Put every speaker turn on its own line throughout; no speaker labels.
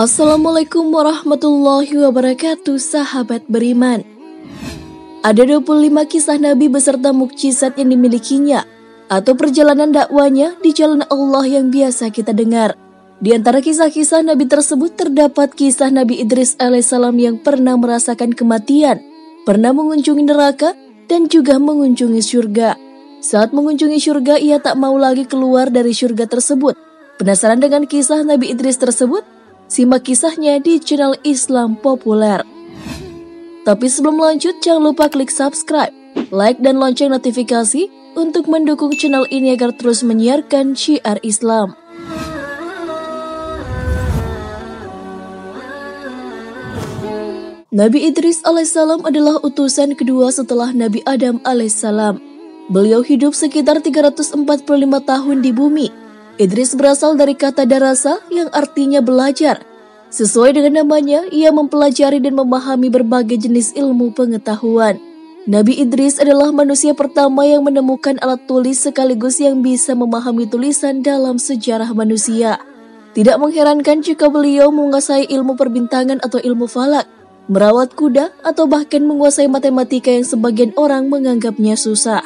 Assalamualaikum warahmatullahi wabarakatuh sahabat beriman. Ada 25 kisah Nabi beserta mukjizat yang dimilikinya Atau perjalanan dakwanya di jalan Allah yang biasa kita dengar. Di antara kisah-kisah Nabi tersebut terdapat kisah Nabi Idris alaihissalam yang pernah merasakan kematian Pernah mengunjungi neraka dan juga mengunjungi surga Saat mengunjungi surga ia tak mau lagi keluar dari surga tersebut. Penasaran dengan kisah Nabi Idris tersebut? Simak kisahnya di channel Islam Populer. Tapi sebelum lanjut, jangan lupa klik subscribe, like, dan lonceng notifikasi untuk mendukung channel ini agar terus menyiarkan syiar Islam. Nabi Idris alaihissalam adalah utusan kedua setelah Nabi Adam alaihissalam. Beliau hidup sekitar 345 tahun di bumi Idris berasal dari kata darasa yang artinya belajar. Sesuai dengan namanya, ia mempelajari dan memahami berbagai jenis ilmu pengetahuan. Nabi Idris adalah manusia pertama yang menemukan alat tulis sekaligus yang bisa memahami tulisan dalam sejarah manusia. Tidak mengherankan jika beliau menguasai ilmu perbintangan atau ilmu falak, merawat kuda, atau bahkan menguasai matematika yang sebagian orang menganggapnya susah.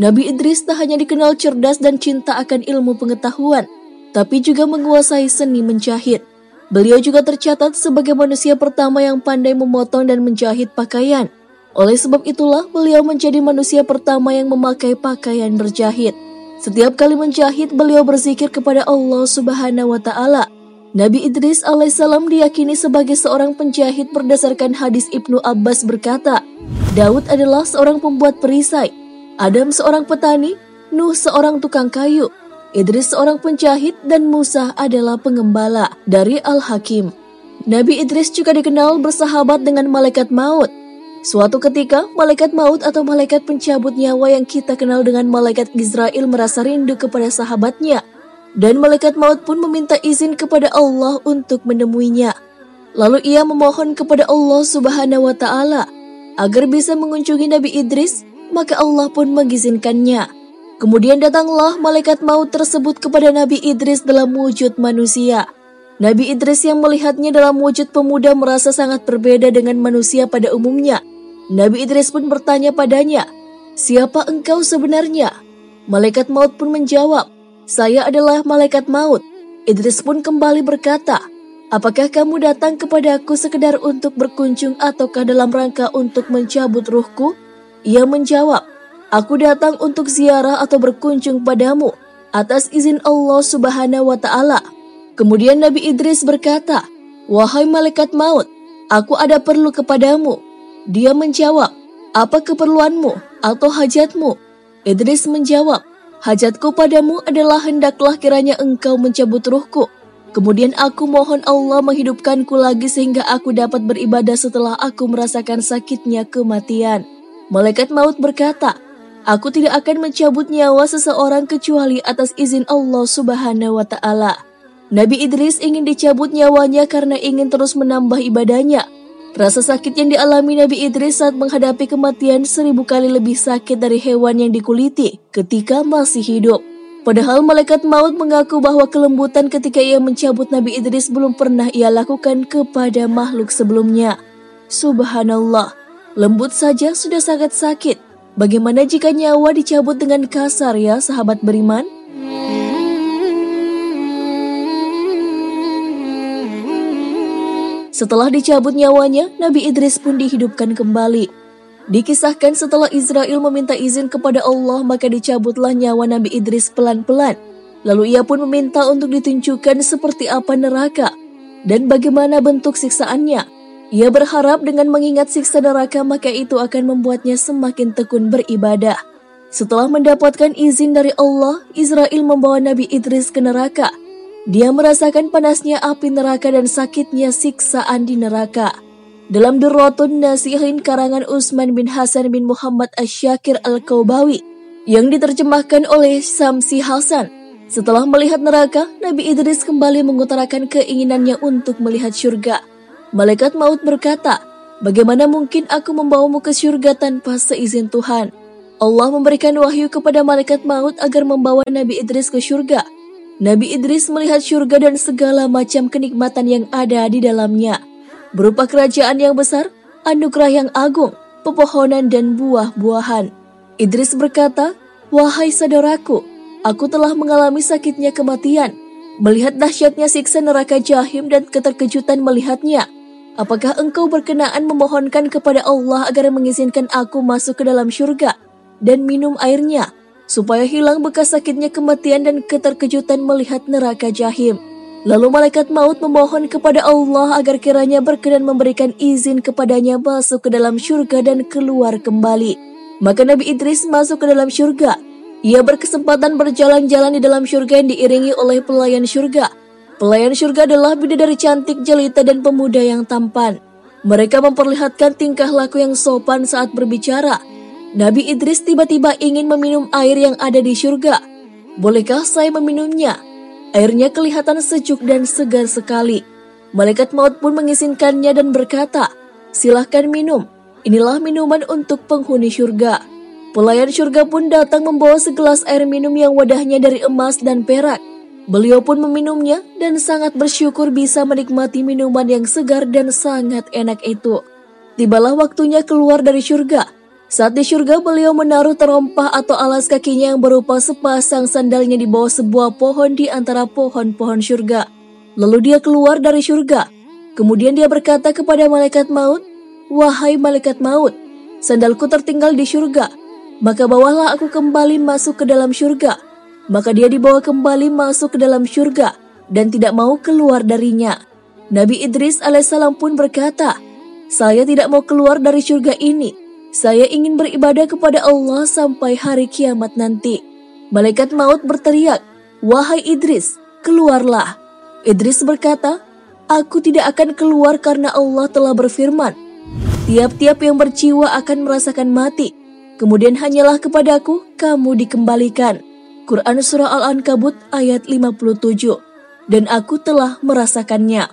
Nabi Idris tak hanya dikenal cerdas dan cinta akan ilmu pengetahuan, tapi juga menguasai seni menjahit. Beliau juga tercatat sebagai manusia pertama yang pandai memotong dan menjahit pakaian. Oleh sebab itulah, beliau menjadi manusia pertama yang memakai pakaian berjahit. Setiap kali menjahit, beliau berzikir kepada Allah Subhanahu wa Ta'ala. Nabi Idris alaihissalam diyakini sebagai seorang penjahit berdasarkan hadis Ibnu Abbas berkata, Daud adalah seorang pembuat perisai, Adam seorang petani, Nuh seorang tukang kayu, Idris seorang penjahit, dan Musa adalah pengembala dari Al-Hakim. Nabi Idris juga dikenal bersahabat dengan malaikat maut. Suatu ketika, malaikat maut atau malaikat pencabut nyawa yang kita kenal dengan malaikat Israel merasa rindu kepada sahabatnya. Dan malaikat maut pun meminta izin kepada Allah untuk menemuinya. Lalu ia memohon kepada Allah Subhanahu wa taala agar bisa mengunjungi Nabi Idris maka Allah pun mengizinkannya. Kemudian datanglah malaikat maut tersebut kepada Nabi Idris dalam wujud manusia. Nabi Idris yang melihatnya dalam wujud pemuda merasa sangat berbeda dengan manusia pada umumnya. Nabi Idris pun bertanya padanya, Siapa engkau sebenarnya? Malaikat maut pun menjawab, Saya adalah malaikat maut. Idris pun kembali berkata, Apakah kamu datang kepadaku sekedar untuk berkunjung ataukah dalam rangka untuk mencabut ruhku? Ia menjawab, Aku datang untuk ziarah atau berkunjung padamu atas izin Allah Subhanahu wa taala. Kemudian Nabi Idris berkata, "Wahai malaikat maut, aku ada perlu kepadamu." Dia menjawab, "Apa keperluanmu atau hajatmu?" Idris menjawab, "Hajatku padamu adalah hendaklah kiranya engkau mencabut ruhku." Kemudian aku mohon Allah menghidupkanku lagi sehingga aku dapat beribadah setelah aku merasakan sakitnya kematian. Malaikat maut berkata, Aku tidak akan mencabut nyawa seseorang kecuali atas izin Allah Subhanahu wa Ta'ala. Nabi Idris ingin dicabut nyawanya karena ingin terus menambah ibadahnya. Rasa sakit yang dialami Nabi Idris saat menghadapi kematian seribu kali lebih sakit dari hewan yang dikuliti ketika masih hidup. Padahal malaikat maut mengaku bahwa kelembutan ketika ia mencabut Nabi Idris belum pernah ia lakukan kepada makhluk sebelumnya. Subhanallah, Lembut saja sudah sangat sakit. Bagaimana jika nyawa dicabut dengan kasar ya sahabat beriman? Setelah dicabut nyawanya, Nabi Idris pun dihidupkan kembali. Dikisahkan setelah Israel meminta izin kepada Allah, maka dicabutlah nyawa Nabi Idris pelan-pelan. Lalu ia pun meminta untuk ditunjukkan seperti apa neraka dan bagaimana bentuk siksaannya. Ia berharap dengan mengingat siksa neraka maka itu akan membuatnya semakin tekun beribadah. Setelah mendapatkan izin dari Allah, Israel membawa Nabi Idris ke neraka. Dia merasakan panasnya api neraka dan sakitnya siksaan di neraka. Dalam Durratun Nasihin karangan Utsman bin Hasan bin Muhammad Asyakir Al-Kaubawi yang diterjemahkan oleh Samsi Hasan. Setelah melihat neraka, Nabi Idris kembali mengutarakan keinginannya untuk melihat surga. Malaikat maut berkata, Bagaimana mungkin aku membawamu ke surga tanpa seizin Tuhan? Allah memberikan wahyu kepada malaikat maut agar membawa Nabi Idris ke surga. Nabi Idris melihat surga dan segala macam kenikmatan yang ada di dalamnya, berupa kerajaan yang besar, anugerah yang agung, pepohonan dan buah-buahan. Idris berkata, Wahai saudaraku, aku telah mengalami sakitnya kematian, melihat dahsyatnya siksa neraka jahim dan keterkejutan melihatnya. Apakah engkau berkenaan memohonkan kepada Allah agar mengizinkan aku masuk ke dalam surga dan minum airnya? supaya hilang bekas sakitnya kematian dan keterkejutan melihat neraka jahim. Lalu malaikat maut memohon kepada Allah agar kiranya berkenan memberikan izin kepadanya masuk ke dalam surga dan keluar kembali. Maka Nabi Idris masuk ke dalam surga. Ia berkesempatan berjalan-jalan di dalam surga yang diiringi oleh pelayan surga. Pelayan surga adalah bidadari cantik, jelita, dan pemuda yang tampan. Mereka memperlihatkan tingkah laku yang sopan saat berbicara, Nabi Idris tiba-tiba ingin meminum air yang ada di surga. Bolehkah saya meminumnya? Airnya kelihatan sejuk dan segar sekali. Malaikat maut pun mengizinkannya dan berkata, silahkan minum. Inilah minuman untuk penghuni surga. Pelayan surga pun datang membawa segelas air minum yang wadahnya dari emas dan perak. Beliau pun meminumnya dan sangat bersyukur bisa menikmati minuman yang segar dan sangat enak itu. Tibalah waktunya keluar dari surga. Saat di surga beliau menaruh terompah atau alas kakinya yang berupa sepasang sandalnya di bawah sebuah pohon di antara pohon-pohon surga. Lalu dia keluar dari surga. Kemudian dia berkata kepada malaikat maut, Wahai malaikat maut, sandalku tertinggal di surga. Maka bawalah aku kembali masuk ke dalam surga. Maka dia dibawa kembali masuk ke dalam surga dan tidak mau keluar darinya. Nabi Idris alaihissalam pun berkata, Saya tidak mau keluar dari surga ini saya ingin beribadah kepada Allah sampai hari kiamat nanti. Malaikat maut berteriak, Wahai Idris, keluarlah. Idris berkata, Aku tidak akan keluar karena Allah telah berfirman, Tiap-tiap yang berjiwa akan merasakan mati, kemudian hanyalah kepadaku kamu dikembalikan. Quran Surah Al-Ankabut ayat 57 Dan aku telah merasakannya.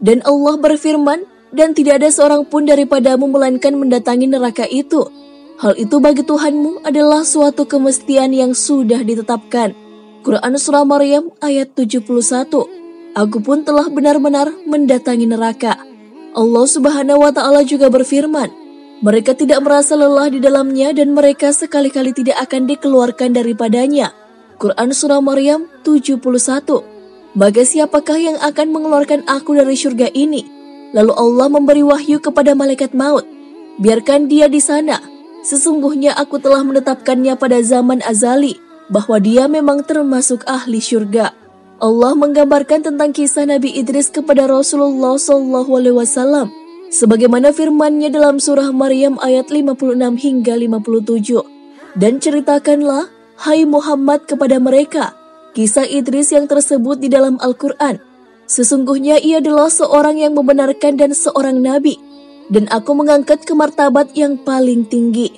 Dan Allah berfirman, dan tidak ada seorang pun daripadamu melainkan mendatangi neraka itu. Hal itu bagi Tuhanmu adalah suatu kemestian yang sudah ditetapkan. Quran Surah Maryam ayat 71 Aku pun telah benar-benar mendatangi neraka. Allah Subhanahu wa taala juga berfirman, mereka tidak merasa lelah di dalamnya dan mereka sekali-kali tidak akan dikeluarkan daripadanya. Quran Surah Maryam 71 Maka siapakah yang akan mengeluarkan aku dari surga ini? Lalu Allah memberi wahyu kepada malaikat maut, biarkan dia di sana. Sesungguhnya aku telah menetapkannya pada zaman azali, bahwa dia memang termasuk ahli syurga. Allah menggambarkan tentang kisah Nabi Idris kepada Rasulullah SAW, sebagaimana firman-Nya dalam surah Maryam ayat 56 hingga 57. Dan ceritakanlah, hai Muhammad kepada mereka, kisah Idris yang tersebut di dalam Al-Quran, Sesungguhnya ia adalah seorang yang membenarkan dan seorang nabi, dan aku mengangkat ke martabat yang paling tinggi.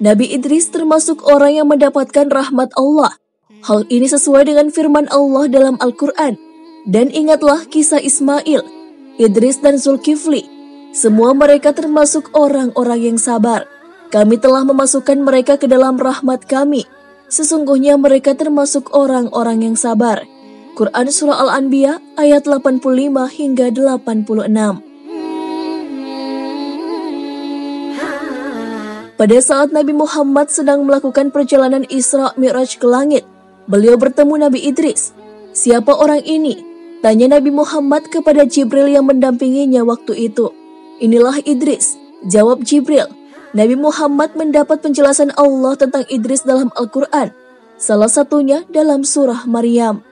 Nabi Idris termasuk orang yang mendapatkan rahmat Allah. Hal ini sesuai dengan firman Allah dalam Al-Quran. Dan ingatlah kisah Ismail, Idris dan Zulkifli. Semua mereka termasuk orang-orang yang sabar. Kami telah memasukkan mereka ke dalam rahmat kami. Sesungguhnya mereka termasuk orang-orang yang sabar. Quran Surah Al-Anbiya ayat 85 hingga 86. Pada saat Nabi Muhammad sedang melakukan perjalanan Isra Mi'raj ke langit, beliau bertemu Nabi Idris. Siapa orang ini? Tanya Nabi Muhammad kepada Jibril yang mendampinginya waktu itu. Inilah Idris, jawab Jibril. Nabi Muhammad mendapat penjelasan Allah tentang Idris dalam Al-Quran, salah satunya dalam surah Maryam.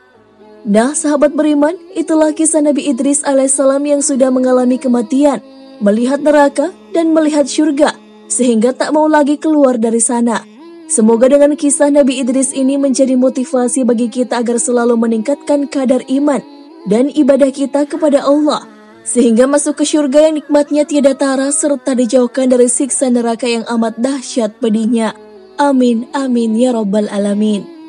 Nah, sahabat beriman, itulah kisah Nabi Idris alaihissalam yang sudah mengalami kematian, melihat neraka dan melihat surga, sehingga tak mau lagi keluar dari sana. Semoga dengan kisah Nabi Idris ini menjadi motivasi bagi kita agar selalu meningkatkan kadar iman dan ibadah kita kepada Allah, sehingga masuk ke surga yang nikmatnya tiada tara serta dijauhkan dari siksa neraka yang amat dahsyat pedihnya. Amin, amin, ya Rabbal Alamin.